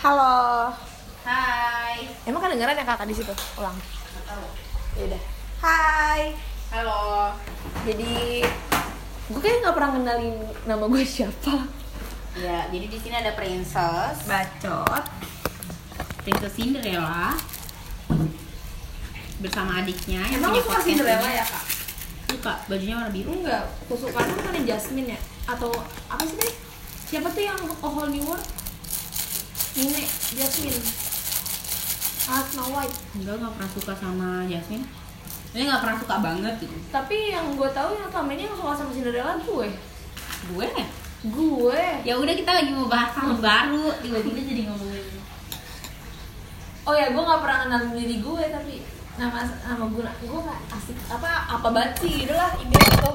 Halo. Hai. Emang kedengeran ya kakak di situ? Ulang. Ya udah. Hai. Halo. Jadi gue kayak nggak pernah kenalin nama gue siapa. Ya, jadi di sini ada princess, Bacot. princess Cinderella bersama adiknya yang Emang lu suka Cinderella ya kak? Suka, bajunya warna biru. Enggak. Kesukaan kan ada Jasmine ya? Atau apa sih tadi? Siapa tuh yang A Whole New World? Nine, Jasmine. Ah, Snow White. Enggak, nggak pernah suka sama Jasmine. Ini nggak pernah suka banget gitu. Tapi yang gue tahu yang selama ini yang suka sama Cinderella gue. Gue? Gue. Ya udah kita lagi mau bahas tahun baru, tiba-tiba jadi ngomongin. Oh ya, gue nggak pernah kenalin diri gue tapi nama nama gue gue nggak asik apa apa banget sih gitu lah ini gitu.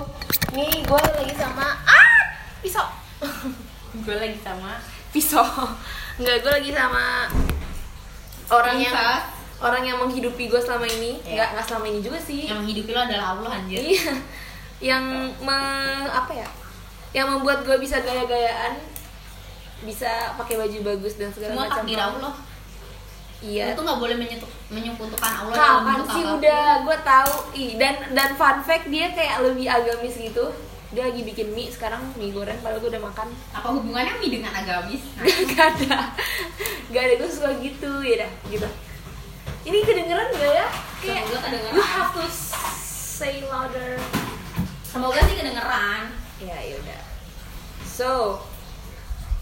Nih gue lagi sama ah pisau Gue lagi sama pisau nggak gue lagi sama orang yang Princess. orang yang menghidupi gue selama ini. Iya. nggak nggak selama ini juga sih. Yang menghidupi lo adalah Allah anjir. iya. Yang me, apa ya? Yang membuat gue bisa gaya-gayaan bisa pakai baju bagus dan segala Semua macam. takdir Allah. iya. Tuh nggak boleh menyentuh menyekutukan Allah Kapan sih udah? Gue tahu. Ih dan dan fun fact dia kayak lebih agamis gitu dia lagi bikin mie sekarang mie goreng padahal gue udah makan. Apa hubungannya mie dengan agamis? Nah, gak ada. Gak ada gue suka gitu. Ya dah gitu. Ini kedengeran gak ya? Kayak Semoga kedengeran. you have to say louder. Semoga sih kedengeran. ya yaudah so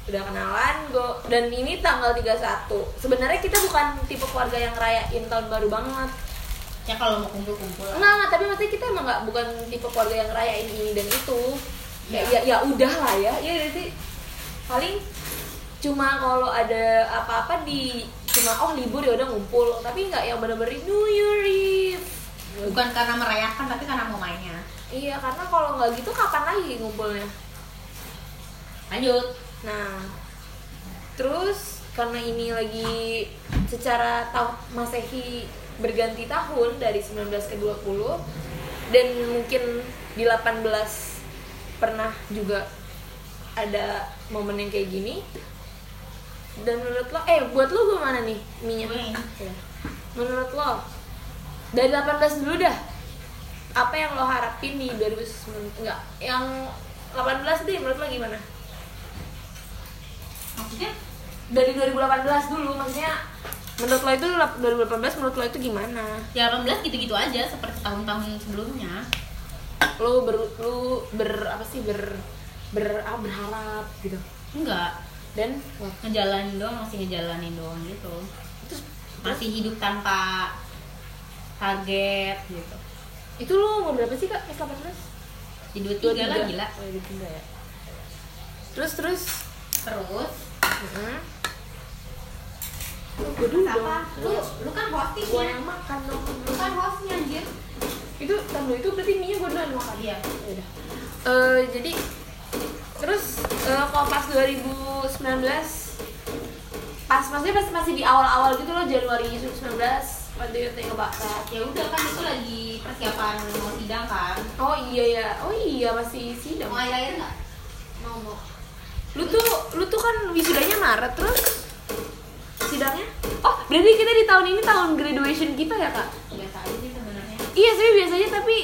udah kenalan gue dan ini tanggal 31 sebenarnya kita bukan tipe keluarga yang rayain tahun baru banget Ya kalau mau kumpul-kumpul. Enggak, enggak, tapi maksudnya kita emang nggak bukan tipe keluarga yang ngerayain ini dan itu. Ya ya, ya udah lah ya. Ya jadi paling cuma kalau ada apa-apa di cuma oh libur ya udah ngumpul, tapi nggak yang bener-bener New Year Eve. Bukan karena merayakan tapi karena mau mainnya. Iya, karena kalau nggak gitu kapan lagi ngumpulnya? Lanjut. Nah, terus karena ini lagi secara tahun Masehi berganti tahun dari 19 ke 20 dan mungkin di 18 pernah juga ada momen yang kayak gini. Dan menurut lo, eh buat lo gimana nih minyak? Menurut lo dari 18 dulu dah. Apa yang lo harapin di 2019? Enggak, yang 18 deh menurut lo gimana? Maksudnya dari 2018 dulu maksudnya menurut lo itu 2018 menurut lo itu gimana? Ya 18 gitu-gitu aja seperti tahun-tahun sebelumnya. lo ber lo ber apa sih? Ber ber ah, berharap gitu? Enggak. dan? Wah, Ngejalanin doang, masih ngejalanin doang gitu. terus Masih hidup tanpa target gitu. itu lo umur berapa sih kak? Pas 18 Di 23 lah gila. oh, iya, 23 ya. Terus terus? Terus? Mm Lu gue apa? Lu lu kan gue hostingnya. yang makan dong Lu kan hostnya anjir. itu tunggu itu berarti mie gue dulu yang makan Iya. Yaudah. Eh, jadi terus eh, kalau pas 2019 pas maksudnya pas masih di awal-awal gitu loh Januari 2019 what do you think about that? Ya udah kan itu lagi persiapan mau sidang kan. Oh iya ya, oh iya masih sidang. Mau air air nggak? Mau mau. Lu tuh lu tuh kan wisudanya Maret terus sidangnya? Oh berarti kita di tahun ini tahun graduation kita ya kak? Biasa aja sih sebenarnya. Iya sih biasanya tapi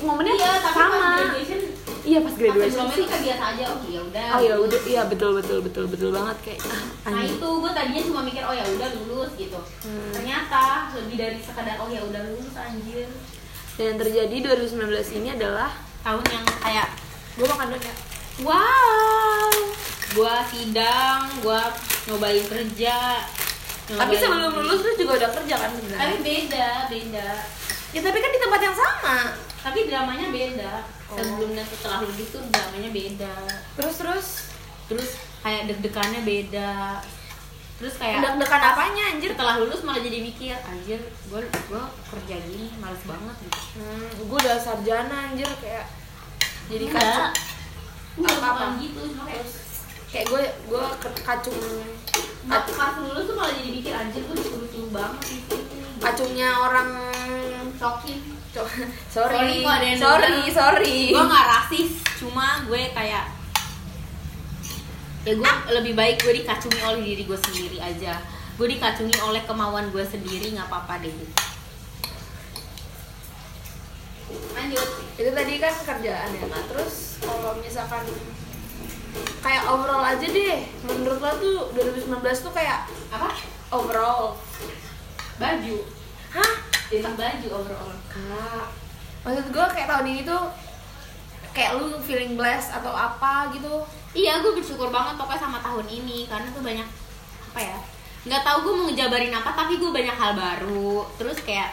momennya Iya, tapi sama. pas graduation Iya pas pas graduation sebelumnya sih. kayak biasa aja. Oh ya udah. Oh ya udah, iya betul betul betul betul banget kayak ah, Nah itu gue tadinya cuma mikir oh ya udah lulus gitu. Hmm. Ternyata lebih dari sekadar oh ya udah lulus anjir. Dan yang terjadi 2019 ini adalah Tahun yang kayak gue makan dulu ya. wow, gua sidang, gua nyobain kerja. Tapi nyobain- sebelum lulus lu juga udah kerja kan Tapi sebenarnya. beda, beda. Ya tapi kan di tempat yang sama. Tapi dramanya beda. Oh. Sebelum dan setelah lulus tuh dramanya beda. Terus terus Terus kayak deg-degannya beda. Terus kayak deg-degan apanya anjir? setelah lulus malah jadi mikir anjir gue gue kerja gini males banget gitu Hmm, gue udah sarjana anjir kayak jadi. Enggak, Apa-apa? bukan gitu cuma kayak Kayak gue gue kacung Nah, pas lulus tuh malah jadi mikir anjir gue disuruh-suruh banget kacungnya orang shocking Co- sorry. Sorry sorry sorry. Gue nggak rasis cuma gue kayak ya gue lebih baik gue dikacungi oleh diri gue sendiri aja. Gue dikacungi oleh kemauan gue sendiri nggak apa-apa deh. Lanjut. Itu tadi kan kerjaan ya nah terus kalau misalkan kayak overall aja deh. Menurut lo tuh 2019 tuh kayak apa? Overall. Baju. Hah? Jadi baju overall. Kak. Maksud gue kayak tahun ini tuh kayak lu feeling blessed atau apa gitu. Iya gue bersyukur banget pokoknya sama tahun ini karena tuh banyak apa ya nggak tahu gue mau ngejabarin apa tapi gue banyak hal baru. Terus kayak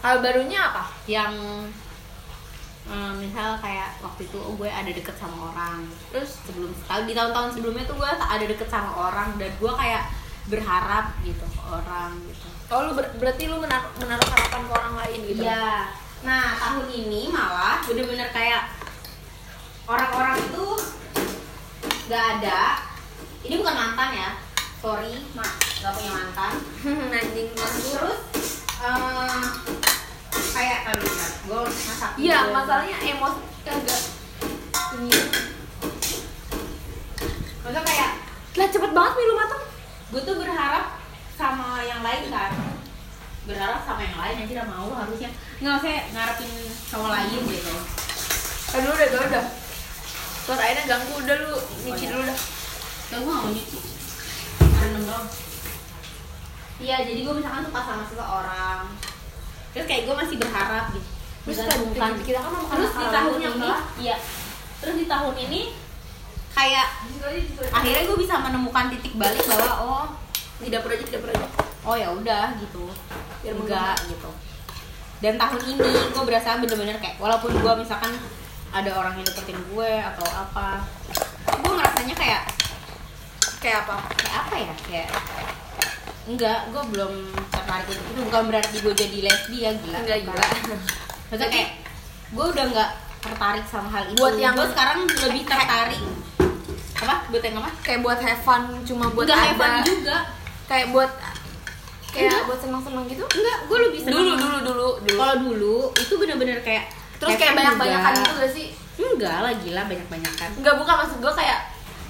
hal barunya apa? yang eh, misal kayak waktu itu oh, gue ada deket sama orang terus sebelum tahun di tahun-tahun sebelumnya tuh gue ada deket sama orang dan gue kayak berharap gitu ke orang gitu oh lu ber- berarti lu menaruh, menaruh harapan ke orang lain gitu Iya. Nah tahun ini malah bener-bener kayak orang-orang itu nggak ada. Ini bukan mantan ya. Sorry, mak nggak punya mantan. anjing Terus eh, kayak kali gue masak. iya masalahnya emosi agak ini Maksudnya kayak lah cepet banget nih lu matang gue tuh berharap sama yang lain kan. Berharap sama yang lain aja udah mau harusnya. Nggak usah ngarepin cowok lain gitu. Aduh udah udah udah. Suara airnya ganggu udah lu nyuci dulu dah. Gak, gue gak mau nyuci. Rendem doang. Iya, jadi gue misalkan suka sama seseorang Terus kayak gue masih berharap gitu. Terus Menggantungkan. kita kan mau Terus di tahun ini Iya. Terus di tahun ini Kayak Akhirnya gue bisa menemukan titik balik bahwa Oh di dapur aja di dapur aja Oh ya udah gitu. Biar Enggak gitu. Dan tahun ini gue berasa bener-bener kayak Walaupun gue misalkan ada orang yang deketin gue atau apa gue ngerasanya kayak kayak apa? Kayak apa ya? Kayak enggak gue belum tertarik itu. Bukan berarti gue jadi lesbi ya gila. Enggak, gila. maksudnya kayak gue udah nggak tertarik sama hal itu. Buat yang- gue sekarang lebih tertarik apa? Buat yang apa? Kayak buat have fun cuma buat Nggak ada have fun juga. kayak buat kayak Enggak. buat senang-senang gitu? Enggak gue lebih seneng dulu dulu dulu dulu. Kalau dulu itu bener-bener kayak terus kayak banyak-banyakan gitu gak sih? Enggak lah gila banyak-banyakan. Enggak bukan maksud gue kayak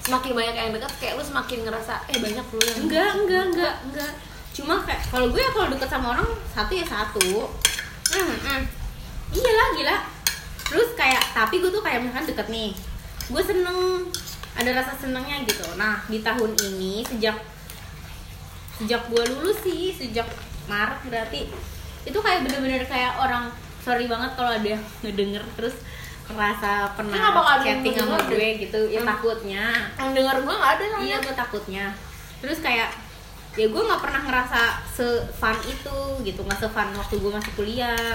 semakin banyak yang dekat kayak lu semakin ngerasa eh banyak lu yang enggak enggak enggak enggak. Cuma kayak kalau gue ya kalau deket sama orang satu ya satu. Hmm, hmm. iya lah gila. Terus kayak tapi gue tuh kayak misalkan deket nih gue seneng ada rasa senengnya gitu. Nah di tahun ini sejak sejak gue lulus sih sejak Maret berarti itu kayak bener-bener kayak orang sorry banget kalau ada yang ngedenger terus kerasa pernah nggak chatting sama gue gitu. Ya Hmm. takutnya. yang denger gue nggak ada iya gue takutnya. Terus kayak ya gue nggak pernah ngerasa se fun itu gitu. Nggak se fun waktu gue masih kuliah.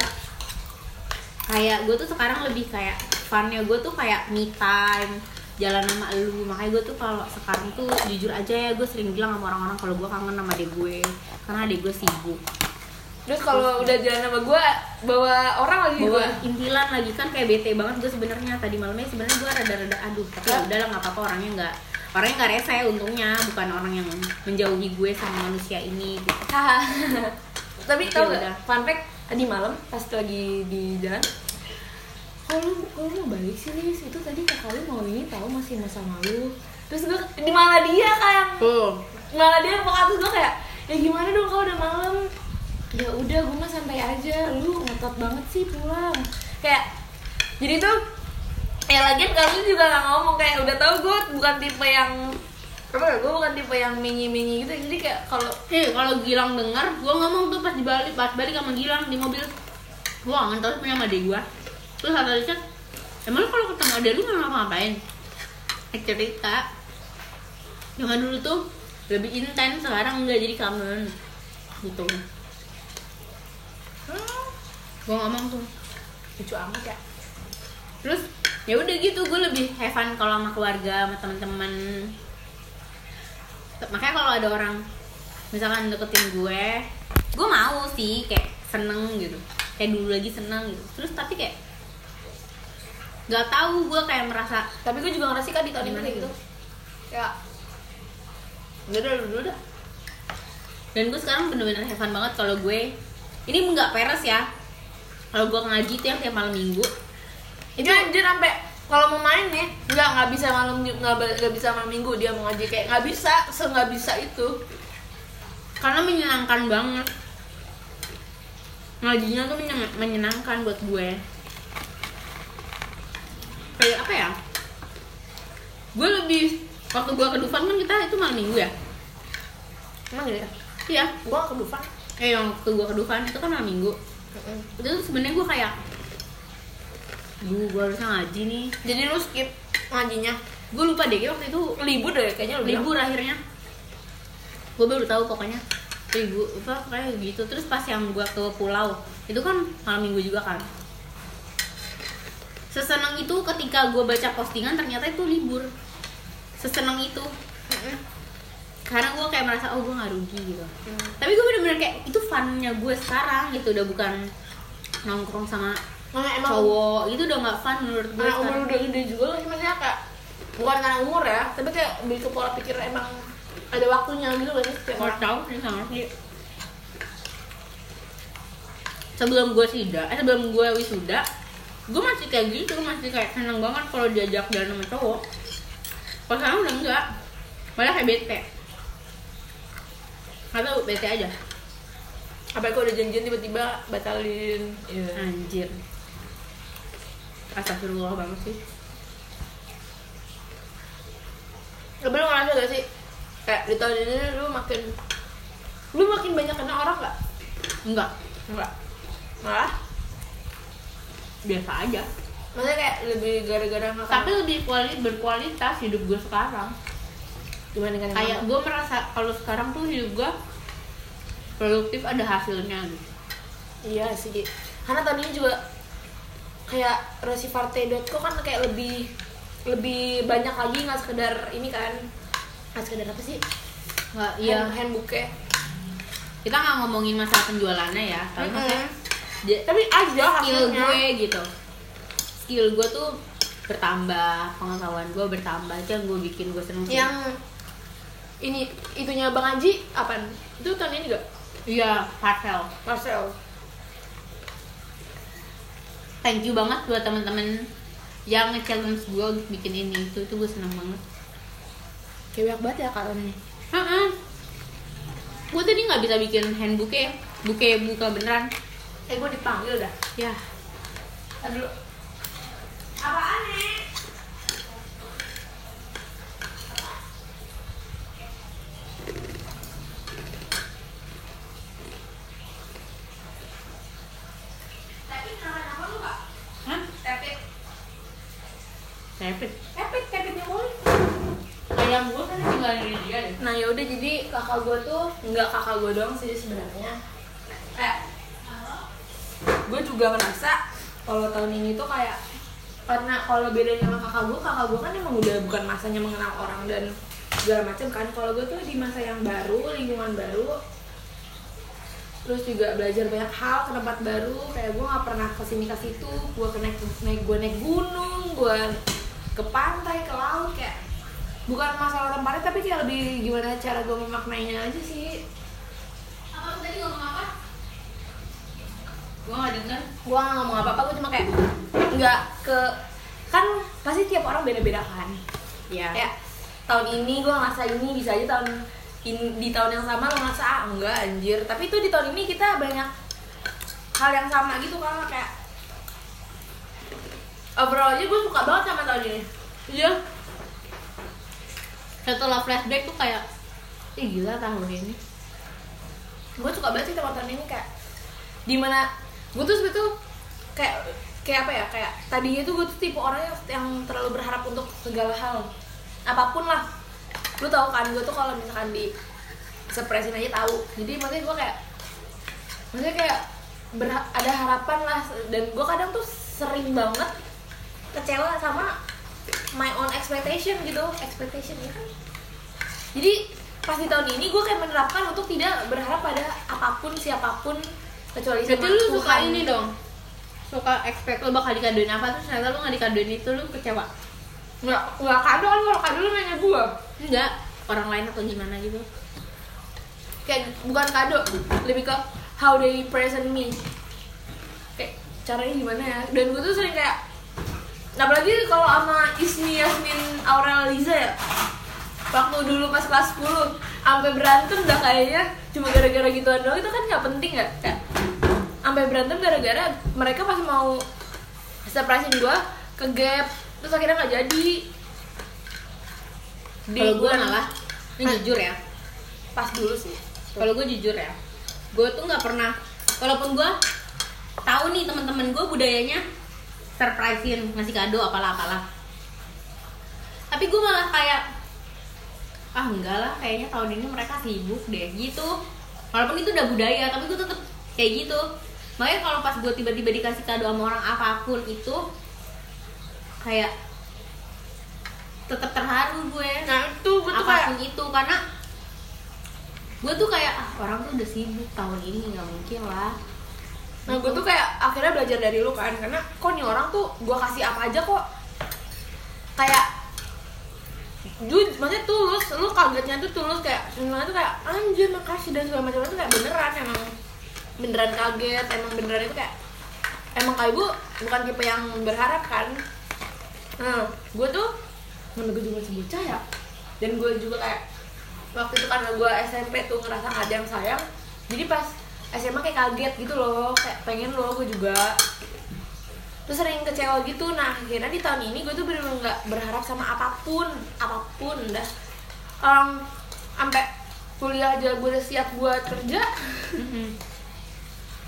Kayak gue tuh sekarang lebih kayak funnya gue tuh kayak me time jalan sama lu. Makanya gue tuh kalau sekarang tuh jujur aja ya gue sering bilang sama orang-orang kalau gue kangen sama adik gue. Karena adik gue sibuk terus kalau udah jalan sama gue bawa orang lagi bawa gue intilan lagi kan kayak bete banget gue sebenarnya. Tadi malamnya sebenarnya gue rada-rada aduh tapi ya udah lah nggak apa-apa orangnya nggak orangnya nggak rese untungnya. Bukan orang yang menjauhi gue sama manusia ini gitu. Tapi tau gak fun fact tadi malam pas lagi di jalan kalau kalau mau balik sih Lis, itu tadi kakak lu mau ini tahu masih masa malu. Terus gue di malah dia kayak Tuh. malah dia terus gue kayak ya gimana dong kalau udah malam ya udah gue mah santai aja lu ngotot banget sih pulang kayak jadi tuh ya lagian kamu juga nggak ngomong kayak udah tau gue bukan tipe yang apa ya gue bukan tipe yang minyi minyi gitu jadi kayak kalau Eh, kalau Gilang denger, gue ngomong tuh pas dibalik, pas balik sama Gilang di mobil. Gue kangen terus punya sama gue. Terus kata Richard, emang lu kalau ketemu adek lu nggak ngapa-ngapain? Eh, cerita. Zaman dulu tuh lebih intens, sekarang enggak jadi kangen. Gitu. Gue ngomong tuh. lucu amat ya Terus ya udah gitu, gue lebih have fun kalau sama keluarga, sama teman-teman. Makanya kalau ada orang misalkan deketin gue, gue mau sih kayak seneng gitu, kayak dulu lagi seneng gitu. Terus tapi kayak nggak tahu gue kayak merasa tapi gue juga ngerasa kan di tahun ini kayak gitu? gitu ya udah udah udah udah dan gue sekarang bener-bener have fun banget kalau gue ini nggak peres ya. Kalau gue ngaji tuh yang tiap malam minggu. Itu anjir sampai kalau mau main nih nggak nggak bisa malam nggak bisa malam minggu dia mau ngaji. Kayak nggak bisa se nggak bisa itu. Karena menyenangkan banget. Ngajinya tuh menyen- menyenangkan buat gue. Kayak apa ya? Gue lebih waktu gue ke Dufan kan kita itu malam minggu ya? Emang gitu ya iya. Gua ke Dufan eh yang waktu gue ke Dufan itu kan malam minggu. Itu tuh sebenarnya gue kayak Duh, gue harusnya ngaji nih. Jadi lu skip ngajinya? Gue lupa deh kayak waktu itu libur deh kayaknya lu bilang. libur akhirnya. Gue baru tahu pokoknya. Libur apa kayak gitu. Terus pas yang gue ke pulau itu kan malam minggu juga kan. Sesenang itu ketika gue baca postingan ternyata itu libur. Sesenang itu. Karena gue kayak merasa oh gue nggak rugi gitu Hmm. tapi gue bener-bener kayak itu funnya gue sekarang gitu udah bukan nongkrong sama Nah, emang cowok itu udah nggak fun menurut gue karena umur udah gede juga loh maksudnya kayak bukan karena umur ya tapi kayak lebih ke pola pikir emang ada waktunya gitu kan setiap Nggak orang tahu sih sama sih. Sebelum gue sida, eh sebelum gue wisuda, gue masih kayak gitu, masih kayak seneng banget kalau diajak jalan sama cowok. Kalau sekarang udah enggak, malah kayak bete. Atau bete aja, apa kok udah janjian tiba-tiba batalin iya anjir. Astagfirullah banget sih. tapi lu ngerasa gak sih kayak di tahun ini lu makin lu makin banyak kenal orang gak? Enggak, enggak malah biasa aja. maksudnya kayak lebih gara-gara Tapi lebih kuali- berkualitas hidup gue sekarang. Yang kayak gue merasa kalau sekarang tuh gue produktif ada hasilnya gitu. Iya sih. Karena tahun ini juga kayak resivarte.co kan kayak lebih lebih banyak lagi nggak sekedar ini kan. Nggak sekedar apa sih? Nggak iya. Iya handbooknya. Kita nggak ngomongin masalah penjualannya ya tapi maksudnya dia- tapi ada skill hasilnya. gue gitu. Skill gue tuh bertambah pengetahuan gue bertambah yang gue bikin gue seneng sih. Ini itunya bang Haji apa itu tahun ini gak iya parcel Marcel. Thank you banget buat temen-temen yang nge-challenge gue bikin ini. Itu itu gue seneng banget. Kayak banyak banget ya karena Heeh. gue tadi nggak bisa bikin handbook ya. Buke buka beneran. Eh gue dipanggil dah. Ya. Aduh. apaan nih tapi nama-nama lu gak? Hah? Tepit Rapid. Tepit, tepitnya boleh Ayam gue kan tinggal di dia deh. Nah yaudah jadi kakak gue tuh nggak kakak gue doang sih sebenarnya. Kayak gue juga merasa kalau tahun ini tuh kayak karena kalau bedanya sama kakak gue, kakak gue kan emang udah bukan masanya mengenal orang dan segala macam kan. Kalau gue tuh di masa yang baru, lingkungan baru, terus juga belajar banyak hal ke tempat baru. Kayak gue nggak pernah ke sini ke situ, gue ke naik naik gue naik gunung, gue ke pantai, ke laut kayak bukan masalah tempatnya tapi kayak lebih gimana cara gue memaknainya aja sih Apa tadi ngomong apa? Gue gak denger. gue gak ngomong apa apa gue cuma kayak nggak ke kan pasti tiap orang beda beda kan Iya. kayak tahun ini gue ngerasa ini bisa aja tahun in- di tahun yang sama lo ngerasa ah enggak anjir tapi itu di tahun ini kita banyak hal yang sama gitu kan kayak overall aja gue suka banget sama tahun ini Iya. Setelah flashback tuh kayak, ih gila tahun ini. gue suka banget sih sama tahun ini kayak di mana gue tuh sebetulnya kayak kayak apa ya kayak tadinya tuh gue tuh tipe orang yang, yang terlalu berharap untuk segala hal. Apa pun lah. Lu tahu kan gue tuh kalau misalkan di surprisein aja tahu jadi makanya gue kayak maksudnya kayak berha- ada harapan lah. Dan gue kadang tuh sering banget kecewa sama my own expectation gitu expectation ya kan jadi pas di tahun ini gue kayak menerapkan untuk tidak berharap pada apa pun siapa pun kecuali Jadi sama lu suka ini dong. Suka expect lu bakal dikadoin apa terus ternyata lu gak dikadoin itu lu kecewa. nggak nggak kado kan kalau kado lu nanya gue Enggak, orang lain atau gimana gitu. kayak bukan kado lebih ke how they present me kayak caranya gimana ya dan gue tuh sering kayak apalagi kalau sama Ismi Yasmin Aurel Liza ya. Waktu dulu pas kelas 10 sampai berantem dah kayaknya. Cuma gara-gara gituan doang itu kan nggak penting ya? Kayak sampai berantem gara-gara mereka pas mau surprisein gua ke gap terus akhirnya nggak jadi. Di kalau gue malah ini jujur ya. Pas dulu sih. Kalau gue jujur ya gue tuh nggak pernah walaupun gue tahu nih teman-teman gue budayanya surprisein ngasih kado apalah apalah. Tapi gue malah kayak ah enggak lah kayaknya tahun ini mereka sibuk deh gitu. Walaupun itu udah budaya tapi gue tetep kayak gitu. Makanya kalau pas gue tiba-tiba dikasih kado sama orang apa pun itu kayak tetap terharu gue. Nah itu gue tuh kayak apa pun itu karena gue tuh kayak ah, orang tuh udah sibuk tahun ini nggak mungkin lah Nah gue tuh kayak akhirnya belajar dari lu kan Karena kok nih orang tuh gue kasih apa aja kok. Kayak Jujur, maksudnya tulus, lu kagetnya tuh tulus kayak Sebenarnya tuh kayak anjir makasih dan segala macam itu kayak beneran emang Beneran kaget, emang beneran itu kayak Emang kayak gue bukan tipe yang berharap kan. Nah gue tuh Mana gue juga masih ya Dan gue juga kayak Waktu itu karena gue SMP tuh ngerasa gak ada yang sayang Jadi pas SMA kayak kaget gitu loh Kayak pengen loh gue juga. Terus sering kecewa gitu. Nah akhirnya di tahun ini gue tuh bener-bener gak berharap sama apa pun Apa pun dah. Um, Sampai kuliah aja gue udah siap buat kerja.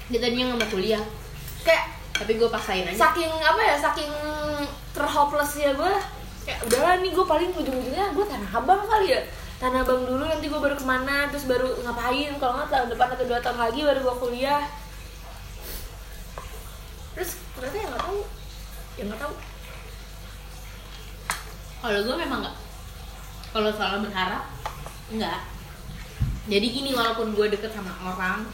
Dia tadinya nggak mau kuliah. Kayak tapi gue paksain aja. saking apa ya saking terhopeless ya gue kayak udahlah nih gue paling ujung-ujungnya gue tanah abang kali ya tanah abang dulu nanti gue baru ke mana terus baru ngapain? Kalau nggak tahun depan atau dua tahun lagi baru gue kuliah. Terus ternyata ya nggak tahu ya nggak tahu. Kalau gue memang nggak kalau soal berharap nggak. Jadi gini walaupun gue deket sama orang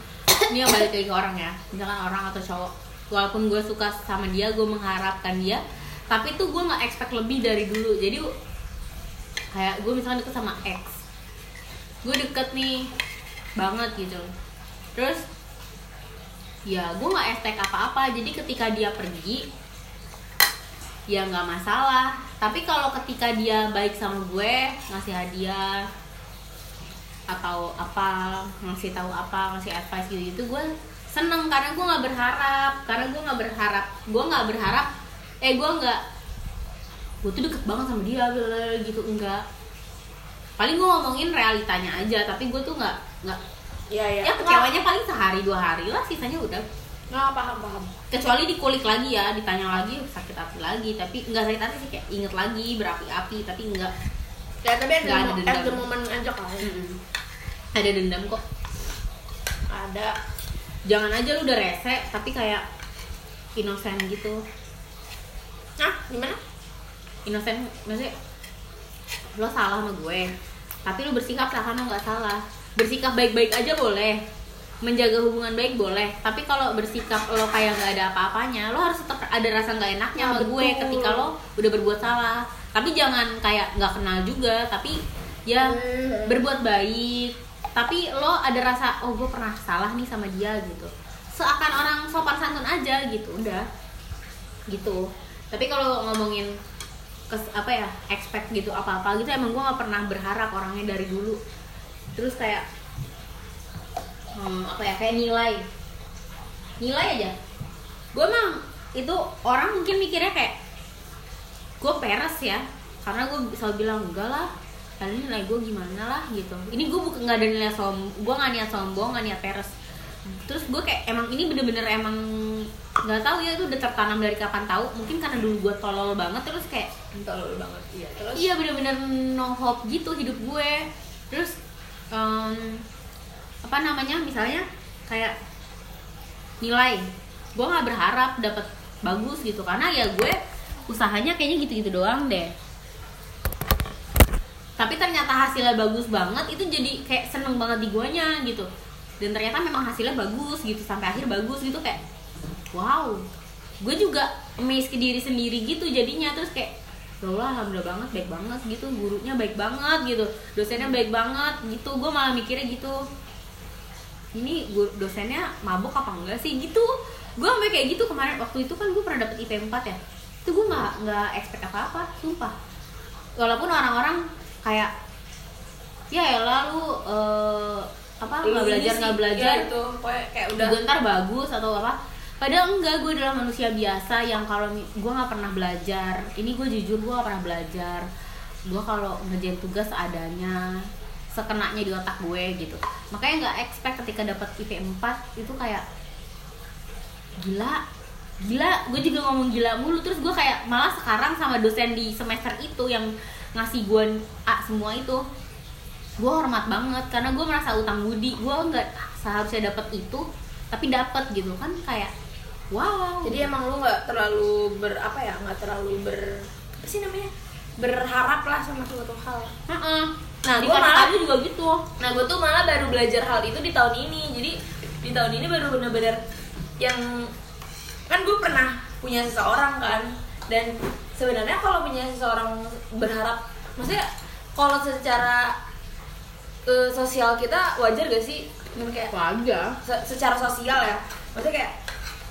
ini yang balik lagi ke orang ya. Misalkan orang atau cowok. Walaupun gue suka sama dia gue mengharapkan dia tapi tuh gue nggak expect lebih dari dulu. Jadi kayak gue misalkan deket sama ex gue deket nih. Banget gitu. Terus ya gue nggak expect apa-apa. Jadi ketika dia pergi ya nggak masalah. Tapi kalau ketika dia baik sama gue ngasih hadiah atau apa ngasih tahu apa ngasih advice gitu gitu gue seneng. Karena gue nggak berharap. Karena gue nggak berharap gue nggak berharap eh gue nggak gue tuh deket banget sama dia gitu. Enggak paling gue ngomongin realitanya aja tapi gue tuh nggak nggak ya ya ya kecewanya paling sehari dua hari lah sisanya udah. Nggak paham paham. Kecuali dikulik lagi ya ditanya lagi sakit hati lagi tapi nggak sakit hati sih kayak inget lagi berapi-api tapi enggak ya tapi ada Nggak ada dendam. at the moment aja kan ada dendam kok. Ada. Jangan aja lu udah rese tapi kayak innocent gitu. Nah gimana? Innocent maksudnya lo salah sama gue. Tapi lu bersikap seakan lo nggak salah. Bersikap baik-baik aja boleh. Menjaga hubungan baik boleh. Tapi kalau bersikap lo kayak nggak ada apa-apanya lo harus tetap ada rasa nggak enaknya Ya, sama gue betul. ketika lo udah berbuat salah. Tapi jangan kayak nggak kenal juga tapi ya Hmm. berbuat baik. Tapi lo ada rasa oh gue pernah salah nih sama dia gitu. Seakan orang sopan santun aja gitu udah. Gitu. Tapi kalau ngomongin kes, apa ya expect gitu apa apa gitu emang gue nggak pernah berharap orangnya dari dulu. Terus kayak hmm, apa ya kayak nilai. Nilai aja. Gue emang itu orang mungkin mikirnya kayak gue peres ya karena gue selalu bilang enggak lah kali nilai gue gimana lah gitu. Ini gue bukan nggak ada nilai som gue nggak niat sombong nggak niat peres terus gue kayak emang ini bener-bener emang nggak tahu ya itu udah tertanam dari kapan tahu. Mungkin karena dulu gue tolol banget terus kayak tolol banget iya terus? Iya bener-bener no hope gitu hidup gue. Terus em, apa namanya misalnya kayak nilai. Gue nggak berharap dapat bagus gitu karena ya gue usahanya kayaknya gitu-gitu doang deh. Tapi ternyata hasilnya bagus banget itu jadi kayak seneng banget di guanya gitu dan ternyata memang hasilnya bagus gitu sampai akhir bagus gitu kayak wow. Gue juga amazed ke diri sendiri gitu jadinya terus kayak ya Allah alhamdulillah banget baik banget gitu gurunya baik banget gitu dosennya baik banget gitu. Gue malah mikirnya gitu ini guru, dosennya mabuk apa enggak sih? Gitu. Gue sampai kayak gitu kemarin waktu itu kan gue pernah dapet IP 4 ya. Itu gue nggak nggak expect apa apa sumpah. Walaupun orang-orang kayak ya ya lalu eh, apa nggak Ini belajar nggak belajar. ya itu kayak udah. Juga ntar bagus atau apa. Padahal enggak gue adalah manusia biasa yang kalau gue nggak pernah belajar. Ini gue jujur gue gak pernah belajar. Gue kalau ngerjain tugas seadanya sekenanya di otak gue gitu. Makanya nggak expect ketika dapat IP 4 itu kayak gila gila. Gue juga ngomong gila mulu. Terus gue kayak malah sekarang sama dosen di semester itu yang ngasih gue A semua itu gue hormat banget karena gue merasa utang budi. Gue nggak seharusnya dapat itu tapi dapat gitu kan kayak wow. Jadi emang lu nggak terlalu ber apa ya nggak terlalu ber apa sih namanya? Berharap lah sama suatu hal. Nah, kakak malah- gue juga gitu. Nah gue tuh malah baru belajar hal itu di tahun ini. Jadi di tahun ini baru bener-bener yang kan gue pernah punya seseorang kan. Dan sebenarnya kalau punya seseorang berharap maksudnya kalau secara eh, sosial kita wajar gak sih? Kayak wajar. se- secara sosial ya. Maksudnya kayak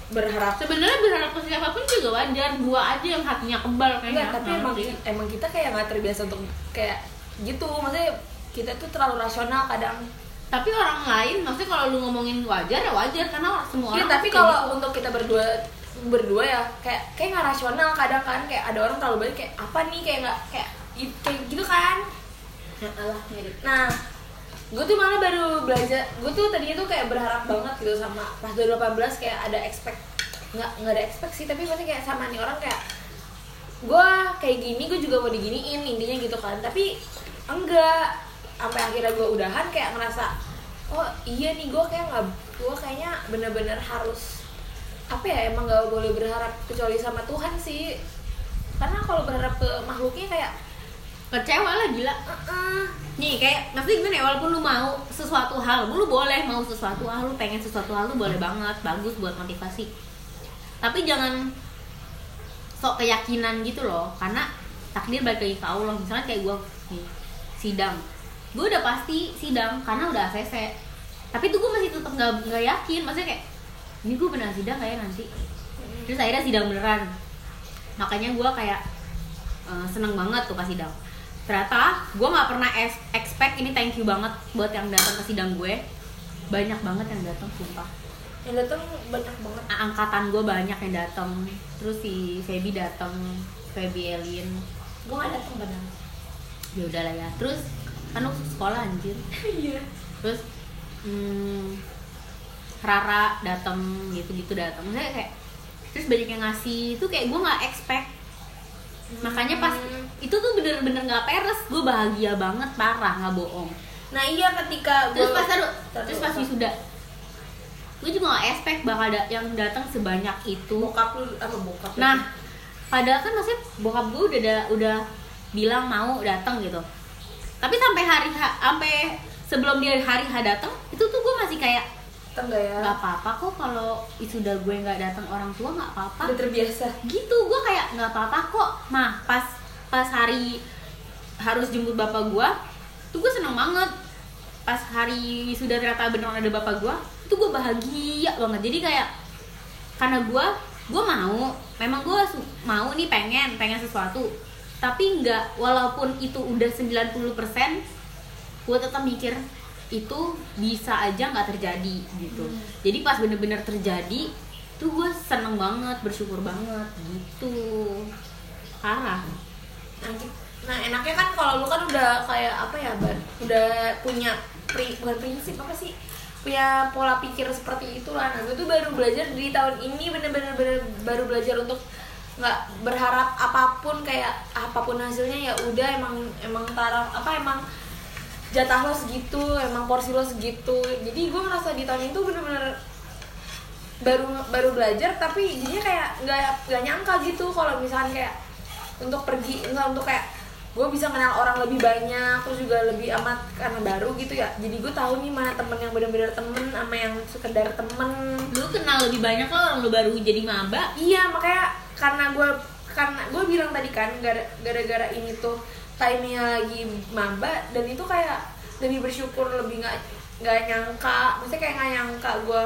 berharap sebenarnya berharap ke siapa pun juga wajar. Gua aja yang hatinya kebal kayaknya. Enggak, tapi Nggak emang emang kita kayak nggak terbiasa untuk kayak gitu. Maksudnya kita tuh terlalu rasional kadang. Tapi orang lain maksudnya kalau lu ngomongin wajar ya wajar. Karena orang- semua Iya, orang tapi kayak kalau gitu. untuk kita berdua berdua ya kayak kayak nggak rasional kadang kan. Kayak ada orang terlalu banyak kayak apa nih? Kayak nggak kayak kayak gitu kan. Ya Allah mirip. Nah gue tuh malah baru belajar gue tuh tadinya tuh kayak berharap banget gitu sama pas 2018 kayak ada expect nggak nggak ada expect sih tapi maksudnya kayak sama nih orang kayak gue kayak gini gue juga mau diginiin intinya gitu kan tapi enggak. Sampai akhirnya gue udahan kayak ngerasa oh iya nih gue kayak nggak gue kayaknya bener-bener harus apa ya emang nggak boleh berharap kecuali sama Tuhan sih. Karena kalau berharap ke makhluknya kayak kecewa lah gila. "Eh-eh." nih kayak maksudnya gimana ya? Walaupun lu mau sesuatu hal lu boleh mau sesuatu hal lu pengen sesuatu hal lu boleh banget bagus buat motivasi. Tapi jangan sok keyakinan gitu loh karena takdir balik lagi ke Allah. Misalnya kayak gue nih sidang. Gue udah pasti sidang karena udah ACC tapi tuh gue masih tetap nggak nggak yakin. Maksudnya kayak ini gue beneran sidang kayak nanti? Terus akhirnya sidang beneran. Makanya gue kayak eh, seneng banget tuh pas sidang ternyata gue nggak pernah expect ini thank you banget buat yang datang ke sidang gue. Banyak banget yang datang sumpah. Yang datang banyak banget. Angkatan gue banyak yang datang. Terus si Feby datang Feby Elin. Gue gak datang padahal ya udah lah ya. Terus kan lu sekolah anjir. Iya. Terus hmm, Rara datang gitu-gitu datang. Maksudnya kayak terus banyak yang ngasih. Itu kayak gue nggak expect makanya pas itu tuh bener-bener nggak peres. Gue bahagia banget parah nggak bohong. Nah iya ketika terus gua- pas taruh, Taruh, terus pas wisuda. Gue juga gak expect bakal ada yang datang sebanyak itu. Bokap lu apa bokap nah padahal kan maksudnya bokap gue udah udah bilang mau datang gitu. Tapi sampai hari sampai sebelum dia hari H datang itu tuh gue masih kayak datang gak ya? Nggak apa-apa kok kalau wisuda gue nggak datang orang tua nggak apa-apa. Udah terbiasa. Gitu gue kayak nggak apa-apa kok. Mah pas pas hari harus jemput bapak gue tuh gue seneng banget. Pas hari sudah ternyata beneran ada bapak gue itu gue bahagia banget. Jadi kayak karena gue gue mau. Memang gue mau nih pengen pengen sesuatu. Tapi nggak walaupun itu udah 90% gue tetap mikir itu bisa aja nggak terjadi gitu. Jadi pas bener-bener terjadi tuh gue seneng banget bersyukur banget gitu. Parah. Nah, enaknya kan kalau lu kan udah kayak apa ya ban? Udah punya pri, bukan prinsip apa sih? Punya pola pikir seperti itu lah nah gue tuh baru belajar di tahun ini bener-bener bener- baru belajar untuk nggak berharap apa pun kayak apa pun hasilnya ya udah emang emang taraf apa emang jatah lo segitu emang porsi lo segitu. Jadi gue ngerasa di tahun itu bener-bener baru baru belajar tapi jadinya kayak nggak nggak nyangka gitu kalau misalkan kayak untuk pergi enggak untuk kayak gue bisa kenal orang lebih banyak terus juga lebih amat karena baru gitu ya. Jadi gue tahu nih mana temen yang benar-benar temen sama yang sekedar temen. Lu kenal lebih banyak lo orang lu baru jadi maba. Iya makanya karena gue karena gue bilang tadi kan gara- gara-gara ini tuh timenya lagi maba dan itu kayak lebih bersyukur lebih nggak nggak nyangka. Maksudnya kayak nggak nyangka gue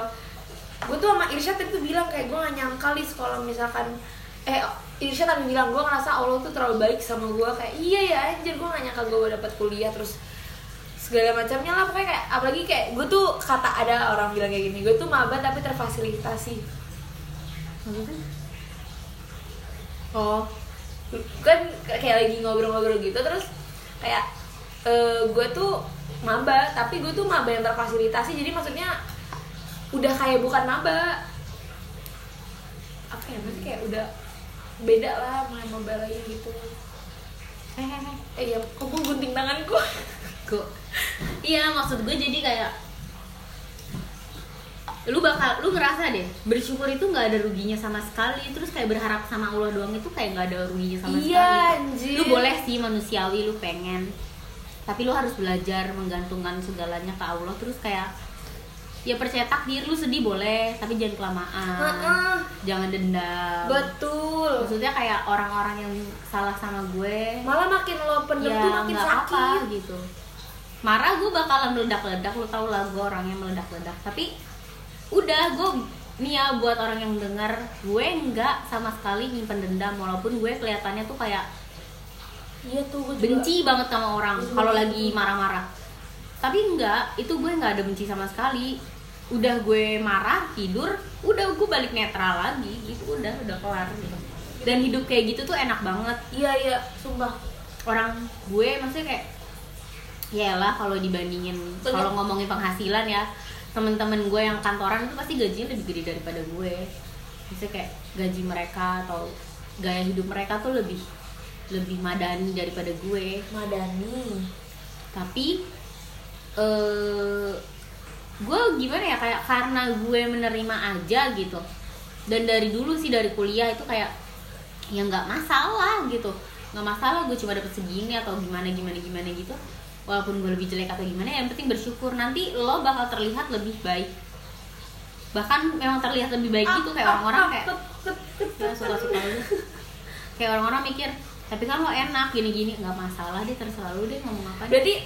gue tuh sama Irsyad itu bilang kayak gue nggak nyangka lis kalau misalkan eh Irsya tadi bilang gue ngerasa Allah tuh terlalu baik sama gue kayak iya ya anjir gue gak nyangka gue dapet kuliah terus segala macamnya lah. Pokoknya kayak apalagi kayak gue tuh kata ada orang bilang kayak gini gue tuh maba tapi terfasilitasi. Maksudnya? oh kan kayak lagi ngobrol-ngobrol gitu terus kayak eh, gue tuh maba tapi gue tuh maba yang terfasilitasi jadi maksudnya udah kayak bukan maba. Apa ya maksudnya kayak udah beda lah sama maba lain gitu. Hehehe eh ya kok gue gunting tanganku? Kok? Iya, maksud gue jadi kayak lu bakal lu ngerasa deh bersyukur itu nggak ada ruginya sama sekali. Terus kayak berharap sama Allah doang itu kayak nggak ada ruginya sama Iya, sekali. Anjir. lu boleh sih manusiawi lu pengen. Tapi lu harus belajar menggantungkan segalanya ke Allah. Terus kayak ya percaya takdir lu sedih boleh tapi jangan kelamaan. Heeh. jangan dendam. Betul. Maksudnya kayak orang-orang yang salah sama gue malah makin lo pendem ya tuh makin sakit. apa gitu. Marah gue bakalan meledak-ledak. Lo tau lah gue orangnya meledak-ledak. Tapi udah gue nih ya buat orang yang dengar gue nggak sama sekali nyimpen dendam walaupun gue kelihatannya tuh kayak iya tuh gue juga. benci banget sama orang Iya, kalau lagi marah-marah. Tapi enggak itu gue nggak ada benci sama sekali. Udah gue marah tidur udah gue balik netral lagi gitu. Udah udah kelar gitu. Dan hidup kayak gitu tuh enak banget. Iya iya sumpah. Orang gue maksudnya kayak ya lah kalau dibandingin kalau ngomongin penghasilan ya temen-temen gue yang kantoran itu pasti gajinya lebih gede daripada gue. Maksudnya kayak gaji mereka atau gaya hidup mereka tuh lebih lebih madani daripada gue. Madani. Tapi eh gue gimana ya kayak karena gue menerima aja gitu. Dan dari dulu sih dari kuliah itu kayak ya nggak masalah gitu. Nggak masalah gue cuma dapet segini atau gimana gimana gimana gitu walaupun gue lebih jelek atau gimana yang penting bersyukur. Nanti lo bakal terlihat lebih baik. Bahkan memang terlihat lebih baik gitu kayak orang-orang kayak ya, suka-suka lu kayak orang-orang mikir tapi kan lo enak gini-gini. Nggak masalah deh terserah lu deh ngomong apa berarti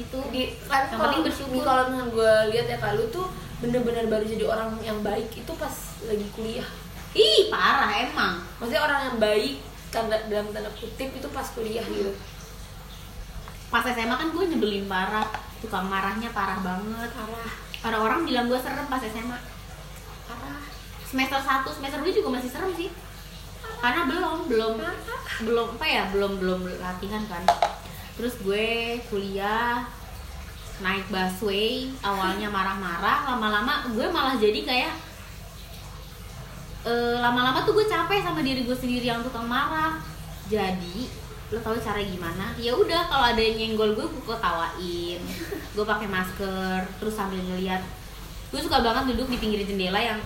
gitu. di kan Yang penting bersyukur. kalau misalnya gue lihat ya kalau tuh bener-bener baru jadi orang yang baik itu pas lagi kuliah. Ih parah emang. Maksudnya orang yang baik tanda dalam tanda kutip itu pas kuliah gitu pas SMA kan gue nyebelin parah tukang marahnya parah banget. Parah. Ada orang bilang gue serem pas SMA parah. Semester 1 semester 2 juga masih serem sih. Karena belum belum belum apa ya belum belum latihan kan. Terus gue kuliah naik busway awalnya marah-marah lama-lama gue malah jadi kayak eh, lama-lama tuh gue capek sama diri gue sendiri yang tukang marah. Jadi lo tau cara gimana? Ya udah kalau ada yang nyenggol gue gue ketawain. Gue pakai masker terus sambil ngeliat. Gue suka banget duduk di pinggir jendela yang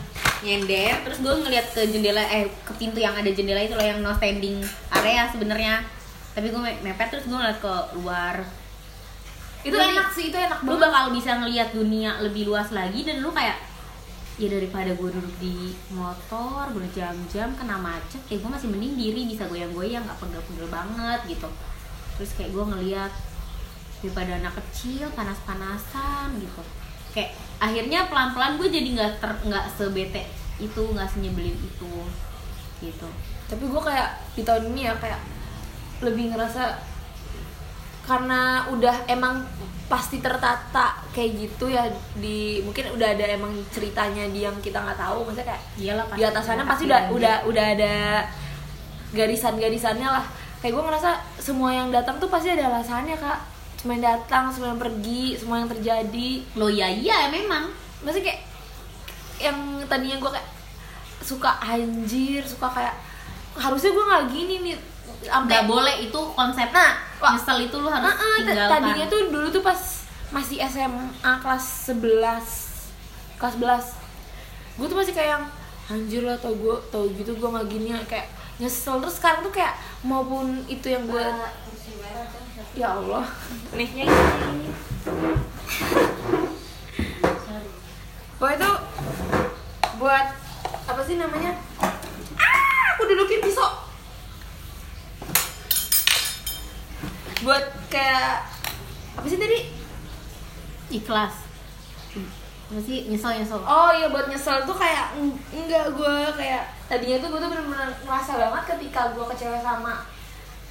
nyender terus gue ngeliat ke jendela eh ke pintu yang ada jendela itu loh yang no standing area sebenarnya. Tapi gue me- mepet terus gue ngeliat ke luar. Itu Jadi, enak sih itu enak lu banget. bakal bisa ngeliat dunia lebih luas lagi dan lu kayak ya daripada gue duduk di motor berjam-jam kena macet kayak gue masih mending diri bisa goyang-goyang nggak pegel-pegel banget gitu. Terus kayak gue ngeliat daripada anak kecil panas-panasan gitu. Kayak akhirnya pelan-pelan gue jadi nggak ter nggak sebete itu nggak senyebelin itu gitu. Tapi gue kayak di tahun ini ya kayak lebih ngerasa karena udah emang pasti tertata kayak gitu ya di mungkin udah ada emang ceritanya di yang kita nggak tahu maksudnya kayak iyalah di atas sana pasti udah udah udah ada garisan-garisannya lah. Kayak gue ngerasa semua yang datang tuh pasti ada alasannya kak. Semua yang datang semua yang pergi semua yang terjadi. Lo ya iya memang. Maksudnya kayak yang tadinya gue kayak suka anjir suka kayak harusnya gue nggak gini nih sampai nggak boleh itu konsep. Nah, nyesel itu lu harus ah, t- tinggalkan. tadinya tuh dulu tuh pas masih SMA kelas 11 kelas 11 gue tuh masih kayak yang anjir lah tau gue tau gitu gue nggak gini kayak nyesel. Terus sekarang tuh kayak maupun itu yang gue ya Allah. Nih. Ini Pokoknya itu buat apa sih namanya? Ah, aku dudukin pisau. Buat kayak apa sih tadi? ikhlas. Masih nyesel nyesel. Oh iya buat nyesel tuh kayak eng- enggak gue kayak tadinya tuh gue tuh bener-bener ngerasa banget ketika gue kecewa sama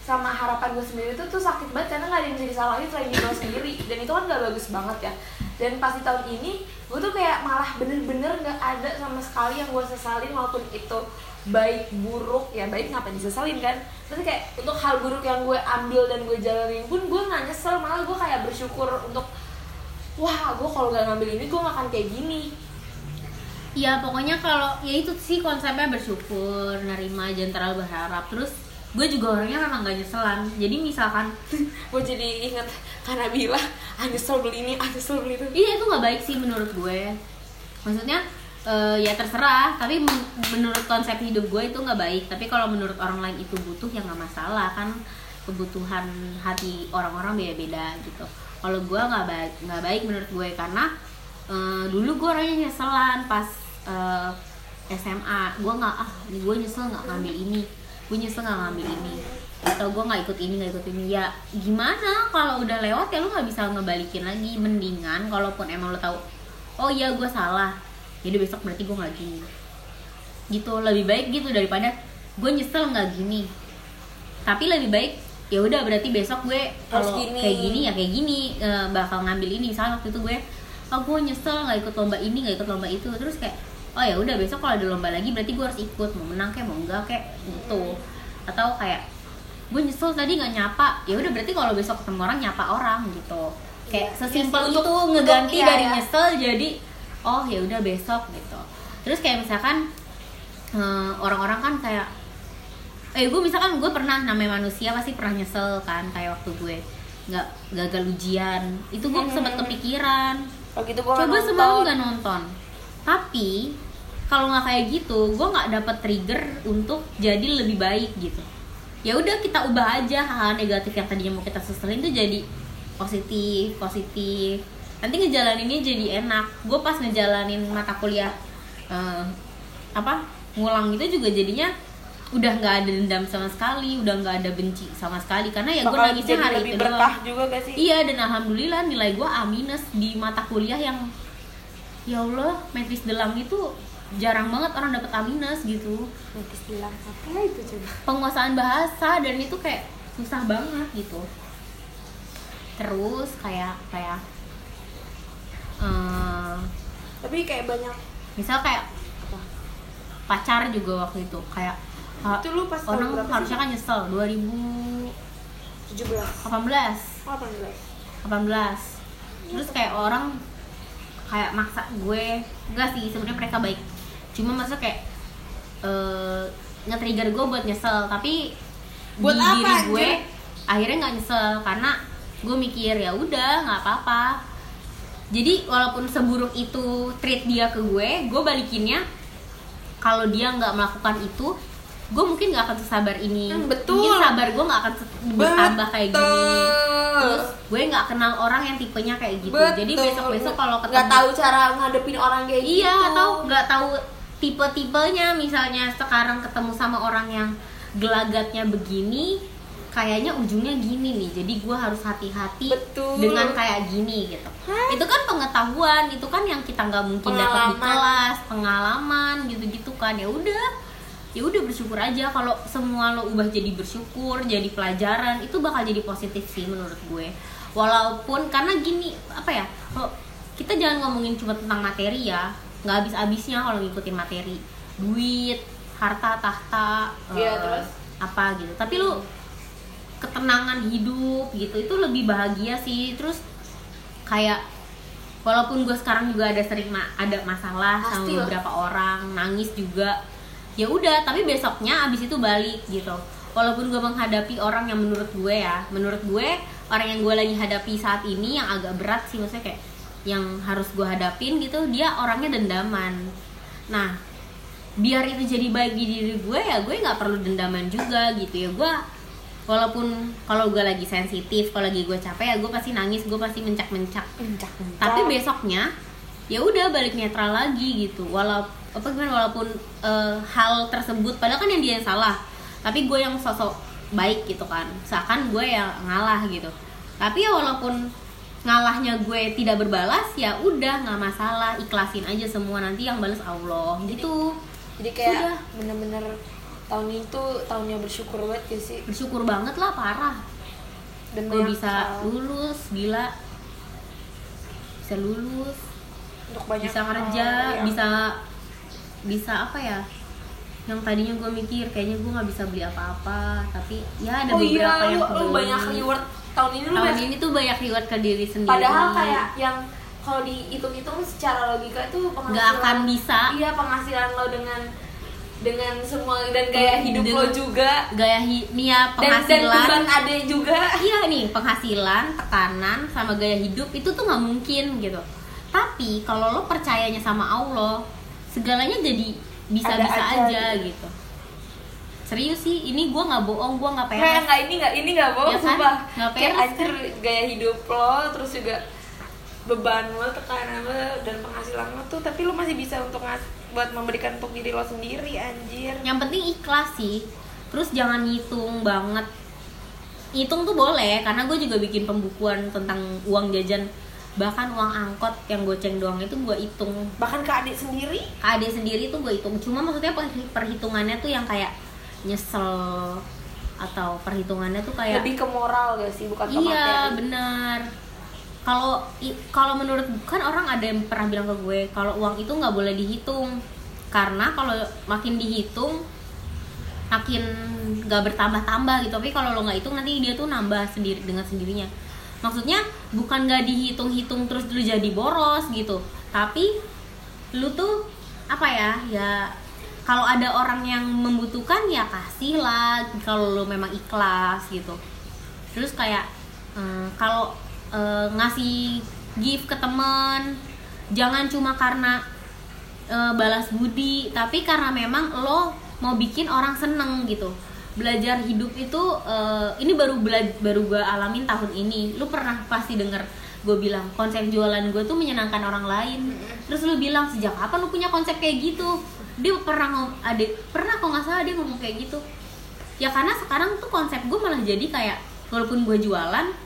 sama harapan gue sendiri tuh tuh sakit banget karena gak ada yang bisa disalahin selain diri gue sendiri. Dan itu kan gak bagus banget ya. Dan pas di tahun ini gue tuh kayak malah bener-bener gak ada sama sekali yang gue sesalin walaupun itu baik buruk ya baik ngapain disesalin kan? Tapi kayak untuk hal buruk yang gue ambil dan gue jalanin pun gue nggak nyesel malah gue kayak bersyukur untuk wah gue kalau gak ngambil ini gue gak akan kayak gini. Ya pokoknya kalau ya itu sih konsepnya bersyukur nerima jangan terlalu berharap. Terus gue juga orangnya memang gak nyeselan. Jadi misalkan gue jadi inget karena bilang ah nyesel beli ini ah nyesel beli itu. Iya itu nggak baik sih menurut gue. Maksudnya eh, ya terserah tapi men- menurut konsep hidup gue itu nggak baik. Tapi kalau menurut orang lain itu butuh ya nggak masalah kan kebutuhan hati orang-orang beda-beda gitu. Kalau gue nggak baik nggak baik menurut gue karena eh, dulu gue orangnya nyeselan pas eh, SMA gue nggak ah gue nyesel nggak ngambil ini gue nyesel nggak ngambil ini. Atau gue nggak ikut ini nggak ikut ini. Ya gimana? Kalau udah lewat ya lu nggak bisa ngebalikin lagi. Mendingan kalaupun emang lu tahu oh iya gue salah jadi besok berarti gue nggak gini. Gitu lebih baik gitu daripada gue nyesel nggak gini. Tapi lebih baik ya udah berarti besok gue kalau kayak gini ya kayak gini eh, bakal ngambil ini. Misalnya waktu itu gue oh gue nyesel nggak ikut lomba ini nggak ikut lomba itu. Terus kayak oh ya udah besok kalau ada lomba lagi berarti gue harus ikut. Mau menang kayak mau enggak kayak gitu. Atau kayak gue nyesel tadi nggak nyapa. Ya udah berarti kalau besok ketemu orang nyapa orang gitu. Kayak Iya, sesimpel iya sih, itu untuk- ngeganti untuk- iya, dari ya. nyesel jadi oh ya udah besok gitu. Terus kayak misalkan eh, orang-orang kan kayak eh gue misalkan gue pernah namanya manusia pasti pernah nyesel kan kayak waktu gue nggak gagal ujian. Itu gue Hmm. sempat kepikiran. Kalau gitu gue coba semalam nggak nonton. Tapi kalau nggak kayak gitu gue nggak dapet trigger untuk jadi lebih baik gitu. Ya udah kita ubah aja hal negatif yang tadinya mau kita seselin tuh jadi positif positif nanti ngejalaninnya jadi enak. Gue pas ngejalanin mata kuliah eh, apa ngulang itu juga jadinya udah nggak ada dendam sama sekali udah nggak ada benci sama sekali. Karena ya gue nangisnya jadi hari lebih itu berkah doang. juga gak sih? Iya dan alhamdulillah nilai gue A minus di mata kuliah yang ya Allah metris delang itu jarang banget orang dapet A minus gitu. Bilang apa itu coba? Penguasaan bahasa dan itu kayak susah banget gitu. Terus kayak kayak eh, tapi kayak banyak misal kayak apa? pacar juga waktu itu kayak itu lu pas orang harusnya kan nyesel 2018 tujuh belas. delapan belas. 18 terus kayak orang kayak maksa gue enggak sih sebenarnya mereka baik. Cuma masa kayak eh nge-trigger gue buat nyesel tapi Buat di apa, diri gue akhirnya nggak nyesel karena gue mikir ya udah nggak apa-apa jadi walaupun seburuk itu treat dia ke gue gue balikinnya kalau dia nggak melakukan itu gue mungkin nggak akan sesabar ini. Hmm, betul. mungkin sabar gue nggak akan bertambah kayak gini. Terus gue nggak kenal orang yang tipenya kayak gitu. Jadi besok besok kalau ketemu nggak tahu cara ngadepin orang kayak gitu. Iya atau nggak tahu tipe-tipenya. Misalnya sekarang ketemu sama orang yang gelagatnya begini kayaknya ujungnya gini nih jadi gue harus hati-hati Betul. dengan kayak gini gitu Hah? itu kan pengetahuan itu kan yang kita nggak mungkin dapat di Pengalaman. kelas pengalaman gitu-gitu kan ya udah ya udah bersyukur aja kalau semua lo ubah jadi bersyukur jadi pelajaran itu bakal jadi positif sih menurut gue walaupun karena gini apa ya kalau kita jangan ngomongin cuma tentang materi ya nggak habis habisnya kalau ngikutin materi duit harta tahta Iya, eh, terus? apa gitu tapi lu ketenangan hidup gitu. Itu lebih bahagia sih. Terus kayak walaupun gue sekarang juga ada sering ma- ada masalah sama Pasti lah. beberapa orang nangis juga ya udah. Tapi besoknya abis itu balik gitu. Walaupun gue menghadapi orang yang menurut gue ya menurut gue orang yang gue lagi hadapi saat ini yang agak berat sih maksudnya kayak yang harus gue hadapin gitu dia orangnya dendaman. Nah biar itu jadi baik di diri gue ya gue nggak perlu dendaman juga gitu ya. Gue walaupun kalau gue lagi sensitif kalau lagi gue capek ya gue pasti nangis gue pasti mencak mencak Encak, encak. tapi besoknya ya udah balik netral lagi gitu. Walaupun apa gimana walaupun eh, hal tersebut padahal kan yang dia yang salah. Tapi gue yang sosok baik gitu kan. Seakan gue yang ngalah gitu. Tapi ya walaupun ngalahnya gue tidak berbalas ya udah nggak masalah. Ikhlasin aja semua nanti yang balas Allah. Gitu. Jadi kayak bener-bener tahun itu tahunnya bersyukur banget ya sih? Bersyukur banget lah parah. Dan gue bisa hal. lulus gila. Bisa lulus. Untuk banyak bisa kerja yang- bisa bisa apa ya? Yang tadinya gue mikir kayaknya gue nggak bisa beli apa-apa tapi ya ada oh beberapa iya yang lu, lu banyak reward. Tahun ini lu tahun banyak ini tuh banyak reward ke diri sendiri. Padahal kayak yang kalau dihitung-hitung secara logika itu penghasilan nggak akan bisa. Iya penghasilan lo dengan dengan semua dan gaya hidup lo Dengan- juga. gaya hi- nih ya dan dan penghasilan. beban ade juga. Iya nih penghasilan tekanan sama gaya hidup itu tuh nggak mungkin gitu. Tapi kalau lo percayanya sama Allah segalanya jadi bisa-bisa Ada aja, aja gitu. Serius sih ini gue nggak bohong gue nggak kayak peres. nggak ini nggak ini nggak bohong Ya kan? sumpah. Kayak peres anjir gaya hidup lo terus juga beban lo tekanan lo dan penghasilan lo tuh tapi lo masih bisa untuk ngas buat memberikan untuk diri lo sendiri anjir. Yang penting ikhlas sih. Terus jangan ngitung banget. Hitung tuh boleh karena gue juga bikin pembukuan tentang uang jajan. Bahkan uang angkot yang goceng doang itu gue hitung. Bahkan ke adik sendiri? KD sendiri tuh gue hitung. Cuma maksudnya perhi- perhitungannya tuh yang kayak nyesel atau perhitungannya tuh kayak lebih ke moral gak sih? Bukan ke iya materi benar kalau kalau menurut kan orang ada yang pernah bilang ke gue kalau uang itu nggak boleh dihitung. Karena kalau makin dihitung makin nggak bertambah-tambah gitu. Tapi kalau lo nggak hitung nanti dia tuh nambah sendiri dengan sendirinya. Maksudnya bukan nggak dihitung-hitung terus lu jadi boros gitu. Tapi lu tuh apa ya ya kalau ada orang yang membutuhkan ya kasih lah kalau lu memang ikhlas gitu. Terus kayak eh, kalau eh, ngasih gift ke temen. Jangan cuma karena eh, balas budi tapi karena memang lo mau bikin orang seneng gitu. Belajar hidup itu eh, ini baru baru gue alamin tahun ini. Lu pernah pasti denger gue bilang konsep jualan gue tuh menyenangkan orang lain. Terus lu bilang sejak kapan lu punya konsep kayak gitu? Dia pernah ngom ada pernah kok nggak salah dia ngomong kayak gitu. Ya karena sekarang tuh konsep gue malah jadi kayak walaupun gue jualan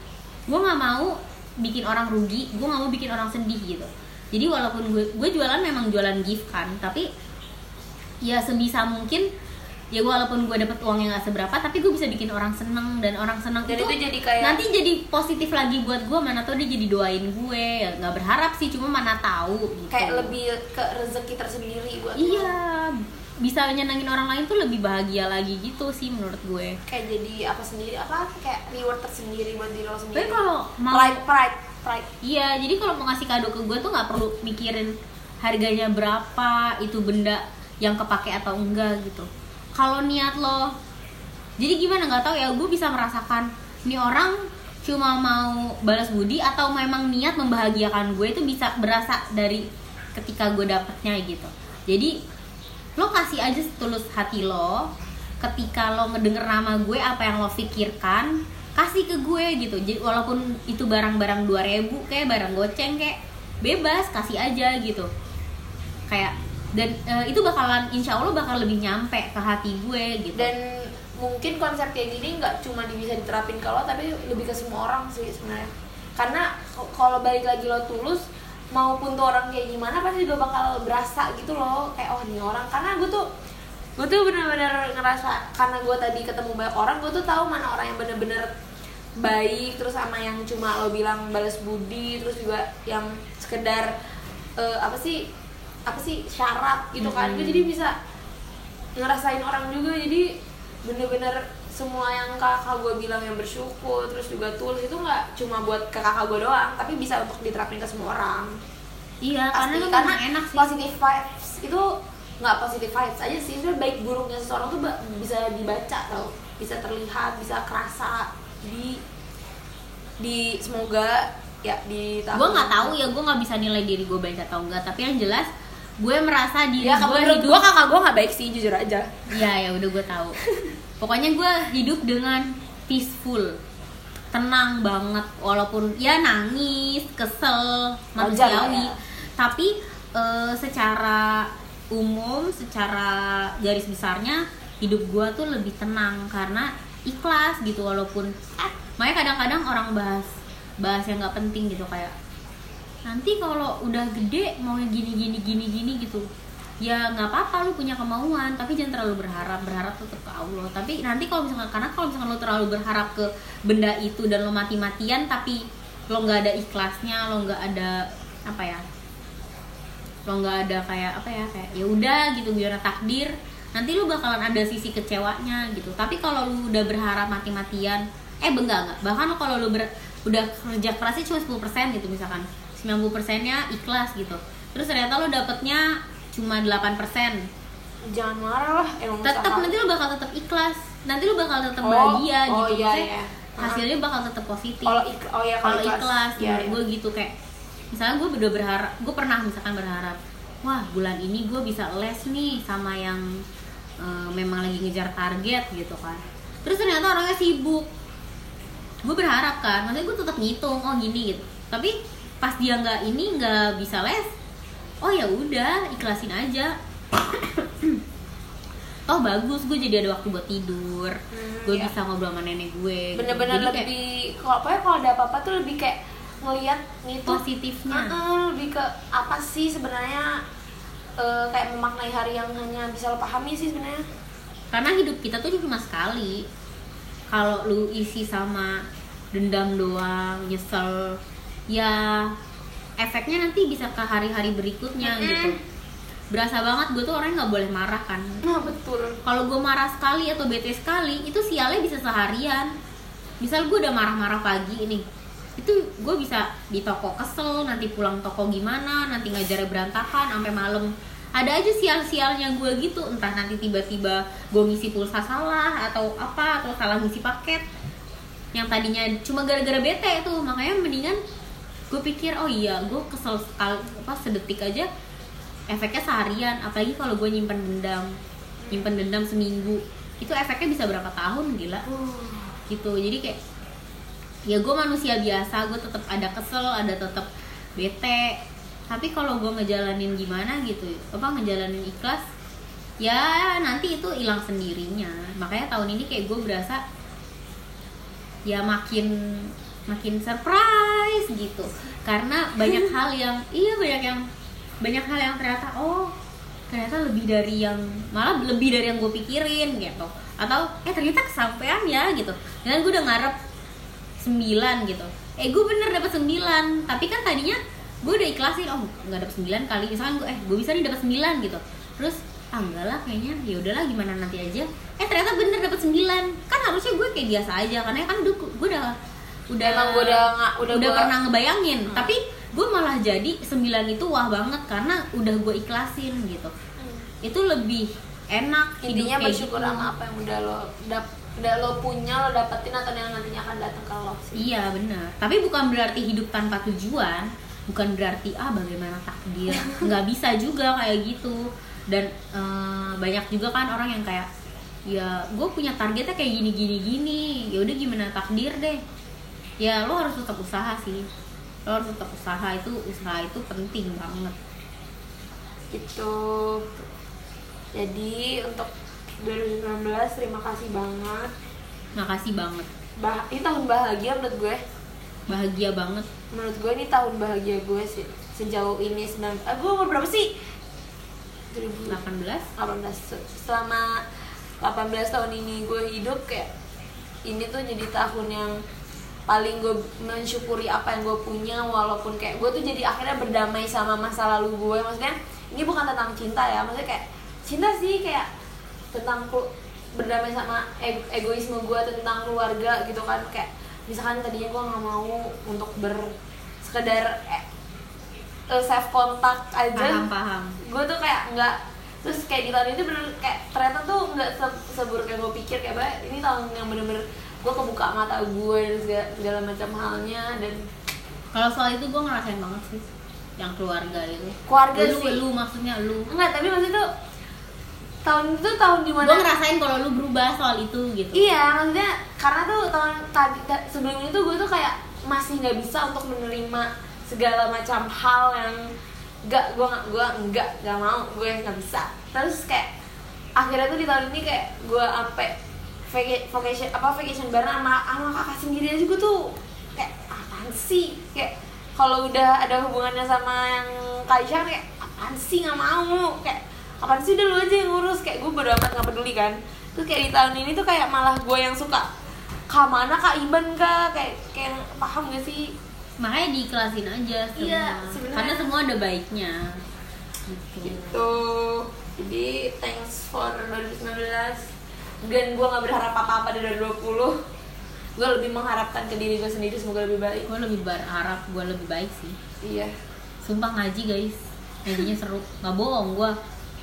gue nggak mau bikin orang rugi gue nggak mau bikin orang sedih gitu. Jadi walaupun gue gue jualan memang jualan gift kan tapi ya sebisa mungkin ya walaupun gue dapet uangnya nggak seberapa tapi gue bisa bikin orang seneng dan orang seneng dan itu, itu jadi kayak nanti jadi positif lagi buat gue mana tau dia jadi doain gue. Ya nggak berharap sih cuma mana tahu gitu. kayak lebih ke rezeki tersendiri buat iya bisa nyenengin orang lain tuh lebih bahagia lagi gitu sih menurut gue kayak jadi apa sendiri apa kayak reward tersendiri buat diri lo sendiri tapi kalau mau pride pride pride Iya, jadi kalau mau ngasih kado ke gue tuh nggak perlu mikirin harganya berapa, itu benda yang kepake atau enggak gitu. Kalau niat lo, jadi gimana nggak tahu ya, gue bisa merasakan nih orang cuma mau balas budi atau memang niat membahagiakan gue itu bisa berasa dari ketika gue dapetnya gitu. Jadi lo kasih aja setulus hati lo ketika lo ngedenger nama gue apa yang lo pikirkan kasih ke gue gitu. Jadi walaupun itu barang-barang 2000 kayak barang goceng kayak bebas kasih aja gitu. Kayak dan eh, itu bakalan insya Allah bakal lebih nyampe ke hati gue gitu. Dan mungkin konsep kayak gini nggak cuma bisa diterapin kalau tapi lebih ke semua orang sih sebenarnya. Karena kalau balik lagi lo tulus maupun tuh orang kayak gimana pasti juga bakal berasa gitu loh. Kayak oh nih orang. Karena gue tuh gue tuh bener-bener ngerasa karena gue tadi ketemu banyak orang gue tuh tahu mana orang yang bener-bener baik terus sama yang cuma lo bilang balas budi terus juga yang sekedar eh, apa sih apa sih syarat gitu kan. Gue Mm-mm. jadi bisa ngerasain orang juga. Jadi bener-bener semua yang kakak gue bilang yang bersyukur terus juga tulus itu nggak cuma buat ke kakak gue doang tapi bisa untuk diterapin ke semua orang. Iya karena pasti karena memang enak sih. positive vibes itu nggak positive vibes aja sih itu baik buruknya seseorang tuh ba- bisa dibaca tau bisa terlihat bisa kerasa. Di di semoga ya di gue nggak tahu ya gue nggak bisa nilai diri gue baik atau enggak tapi yang jelas gue merasa diri ya gue hidup gue kakak gue nggak baik sih jujur aja. Ya ya udah gue tahu pokoknya gue hidup dengan peaceful. Tenang banget walaupun ya nangis kesel manusiawi. ya. tapi eh, secara umum secara garis besarnya hidup gue tuh lebih tenang karena ikhlas gitu walaupun makanya kadang-kadang orang bahas bahas yang nggak penting gitu kayak nanti kalau udah gede mau gini gini gini gini gitu ya nggak apa-apa lu punya kemauan. Tapi jangan terlalu berharap berharap tetap ke Allah. Tapi nanti kalau misalkan karena kalau misalkan lu terlalu berharap ke benda itu dan lo mati-matian tapi lo nggak ada ikhlasnya lo nggak ada apa ya lo nggak ada kayak apa ya kayak ya udah gitu biar takdir nanti lu bakalan ada sisi kecewanya gitu. Tapi kalau lu udah berharap mati-matian eh enggak enggak bahkan kalau lu ber, udah kerja kerasnya cuma 10% gitu misalkan. 90 persennya ikhlas gitu. Terus ternyata lu dapetnya cuma 8% jangan marah lah emang tetap nanti lu bakal tetap ikhlas. Nanti lu bakal tetap Oh, bahagia oh gitu. iya, iya. hasilnya bakal tetap positif. Kalau ik oh ya kalau ikhlas. ya, menurut gue gitu kayak misalnya gue udah berharap gue pernah misalkan berharap wah bulan ini gue bisa les nih sama yang eh, memang lagi ngejar target gitu kan. Terus ternyata orangnya sibuk. Gue berharap kan maksudnya gue tetap ngitung oh gini gitu. Tapi pas dia nggak ini nggak bisa les oh ya udah ikhlasin aja. Oh bagus gue jadi ada waktu buat tidur. Hmm, gue iya. bisa ngobrol sama nenek gue gitu. bener-bener Jadi kayak lebih kalau pokoknya kalau ada apa-apa tuh lebih kayak ngelihat itu positifnya. Heeh, lebih ke apa sih sebenarnya eh, kayak memaknai hari yang hanya bisa lo pahami sih sebenarnya. Karena hidup kita tuh cuma sekali. Kalau lu isi sama dendam doang nyesel ya efeknya nanti bisa ke hari-hari berikutnya Mm-mm. gitu. Berasa banget gue tuh orangnya nggak boleh marah kan. Nah betul. Kalau gue marah sekali atau bete sekali itu sialnya bisa seharian. Misal gue udah marah-marah pagi nih itu gue bisa di toko kesel nanti pulang toko gimana nanti ngajarnya berantakan sampai malam. Ada aja sial-sialnya gue gitu entah nanti tiba-tiba gue ngisi pulsa salah atau apa atau salah ngisi paket. Yang tadinya cuma gara-gara bete itu makanya mendingan gue pikir oh iya gue kesel sekali apa sedetik aja efeknya seharian apalagi kalau gue nyimpen dendam nyimpen dendam seminggu. Itu efeknya bisa berapa tahun gila. Gitu. Jadi kayak ya gue manusia biasa gue tetap ada kesel ada tetap bete. Tapi kalau gue ngejalanin gimana gitu apa ngejalanin ikhlas ya nanti itu hilang sendirinya. Makanya tahun ini kayak gue berasa ya makin makin surprise gitu. Karena banyak hal yang iya banyak yang banyak hal yang ternyata oh ternyata lebih dari yang malah lebih dari yang gue pikirin gitu. Atau eh ternyata kesampaian ya gitu. Dan gue udah ngarep 9 gitu. Eh gue bener dapet 9 tapi kan tadinya gue udah ikhlasin oh nggak dapet 9 kali. Misalkan gue eh gue bisa nih dapet 9 gitu. Terus ah enggak lah kayaknya ya udahlah gimana nanti aja. Eh ternyata bener dapet 9 kan harusnya gue kayak biasa aja karena kan udah gue udah udah Emang gue udah nggak- udah udah gua- pernah ngebayangin Hmm. tapi gue malah jadi 9 itu wah banget karena udah gue ikhlasin gitu itu lebih enak intinya bersyukur gitu. sama apa yang udah lo dap udah lo punya lo dapetin atau yang nantinya akan datang ke lo sih Iya benar. Tapi bukan berarti hidup tanpa tujuan, bukan berarti ah bagaimana takdir. Nggak bisa juga kayak gitu. Dan eh, banyak juga kan orang yang kayak ya gue punya targetnya kayak gini gini gini. Ya udah gimana takdir deh. Ya lo harus tetap usaha sih. Lo harus tetap usaha itu usaha itu penting banget. gitu jadi untuk 2019 terima kasih banget Makasih banget. bah ini tahun bahagia menurut gue Bahagia banget. menurut gue ini tahun bahagia gue sih sejauh ini sembilan ah, gue umur berapa sih 2018 18 Se- selama 18 tahun ini gue hidup kayak ini tuh jadi tahun yang paling gue mensyukuri apa yang gue punya walaupun kayak gue tuh jadi akhirnya berdamai sama masa lalu gue maksudnya ini bukan tentang cinta ya maksudnya kayak cinta sih kayak tentang berdamai sama ego- egoisme gue tentang keluarga gitu kan. Kayak misalkan tadinya gue nggak mau untuk ber sekedar eh, self kontak aja. Paham paham. gue tuh kayak nggak terus kayak di tahun ini bener kayak ternyata tuh nggak se- seburuk yang gue pikir. Kayak "Bah, ini tahun yang bener-bener gue kebuka mata gue dan segala, segala macam halnya dan Kalau soal itu gue ngerasain banget sih yang keluarga itu. keluarga lu, sih lu maksudnya lu. enggak tapi maksudnya tuh tahun itu tahun di mana gue ngerasain kalau lu berubah soal itu gitu iya maksudnya karena tuh tahun tadi ta- sebelum itu gue tuh kayak masih nggak bisa untuk menerima segala macam hal yang nggak gue nggak gue nggak nggak mau gue nggak bisa terus kayak akhirnya tuh di tahun ini kayak gue sampai vacation apa vacation bareng sama sama kakak sendiri aja gue tuh kayak apaan sih? Kayak kalau udah ada hubungannya sama yang Kaisha kayak apaan sih? Nggak mau. Kayak apaan sih? Udah lu aja yang ngurus. Kayak gue bodo amat nggak peduli kan. Terus kayak di tahun ini tuh kayak malah gue yang suka kak mana kak Iban kak? Kayak kayak paham gak sih? Makanya diikhlasin aja semua. Iya, karena semua ada baiknya. Gitu. Gitu. Jadi thanks for 2019 dan gue nggak berharap apa-apa dari 2020 gue lebih mengharapkan ke diri gue sendiri semoga lebih baik. Gue lebih berharap gue lebih baik sih. Iya. Sumpah ngaji guys. Ngajinya seru. Nggak bohong gue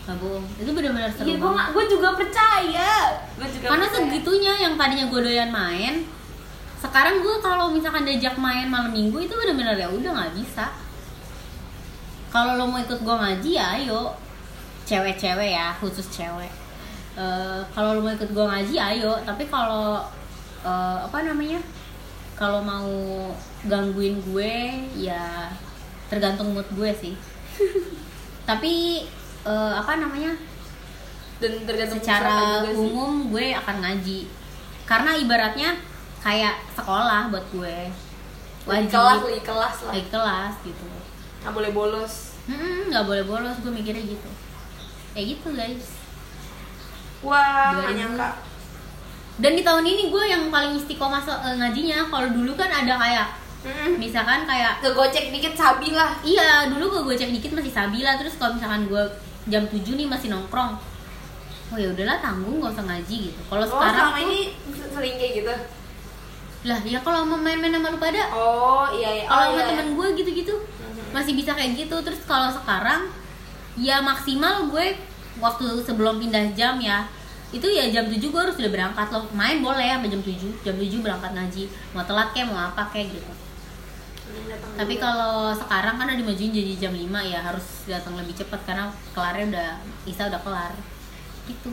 nggak bohong. Itu benar-benar seru iya gue gue juga percaya. Gue juga karena percaya. segitunya yang tadinya gue doyan main sekarang gue kalau misalkan diajak main malam minggu itu benar-benar ya udah nggak bisa. Kalau lo mau ikut gue ngaji ya ayo. Cewek-cewek ya khusus cewek Eh, kalau lo mau ikut gue ngaji ayo. Tapi kalau eh, apa namanya kalau mau gangguin gue ya tergantung mood gue sih. Tapi eh, apa namanya dan tergantung secara juga sih. umum gue akan ngaji. Karena ibaratnya kayak sekolah buat gue. Wajib. kelas lagi kelas lah. Kelas gitu. Nggak boleh bolos. Hmm, nggak boleh bolos gue mikirnya gitu. Kayak gitu guys wah nggak 2000. nyangka. dan di tahun ini gue yang paling istiqomah so- eh, ngajinya kalau dulu kan ada kayak misalkan kayak kegocek dikit sabi lah. Iya dulu gue gocek dikit masih sabila terus kalau misalkan gue jam 7 nih masih nongkrong oh ya udahlah tanggung gak usah ngaji gitu. Kalau oh sekarang selama tuh, ini sering kayak gitu? Lah ya kalau mau main-main sama lu pada. Oh iya iya. Kalau oh, sama iya. temen gue gitu-gitu Mhm. masih bisa kayak gitu. Terus kalau sekarang ya maksimal gue waktu sebelum pindah jam ya itu ya jam 7 gue harus udah berangkat loh. Main boleh sampai jam 7 jam 7 berangkat ngaji. Mau telat kayak mau apa kayak gitu. Tapi kalau sekarang kan udah dimajuin jadi jam 5 ya harus datang lebih cepat karena kelarnya udah Isa udah kelar. Gitu.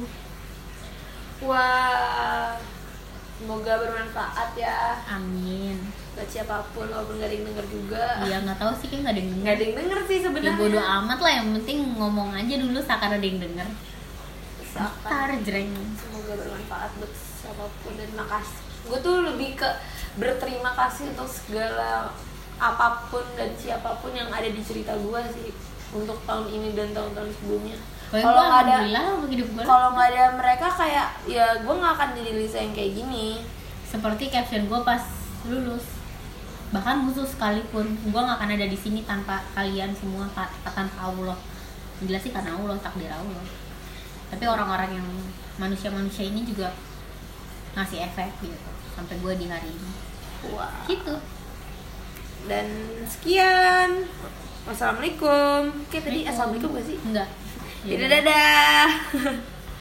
Wah semoga bermanfaat ya. Amin. Buat siapa pun walaupun gak ada yang denger juga. Ya nggak tahu sih kayak nggak ada yang nggak denger ada yang denger sih ya sebenarnya. bodo amat lah yang penting ngomong aja dulu seakan ada yang denger Ntar jreng. semoga bermanfaat buat siapa pun dan makasih. Gue tuh lebih ke berterima kasih untuk segala apa pun dan siapa pun yang ada di cerita gue sih untuk tahun ini dan tahun-tahun sebelumnya. Kalau nggak ada kalau nggak ada mereka kayak ya gue nggak akan jadi Lisa yang kayak gini. Seperti caption gue pas lulus. Bahkan musuh sekalipun gue nggak akan ada di sini tanpa kalian semua ta- tanpa Allah. Jelas sih karena Allah takdir Allah tapi orang-orang yang manusia-manusia ini juga ngasih efek gitu sampai gue di hari ini. Wah. Gitu. Dan sekian. Wassalamualaikum. Oke tadi assalamualaikum. gak sih? Enggak Dadah dadah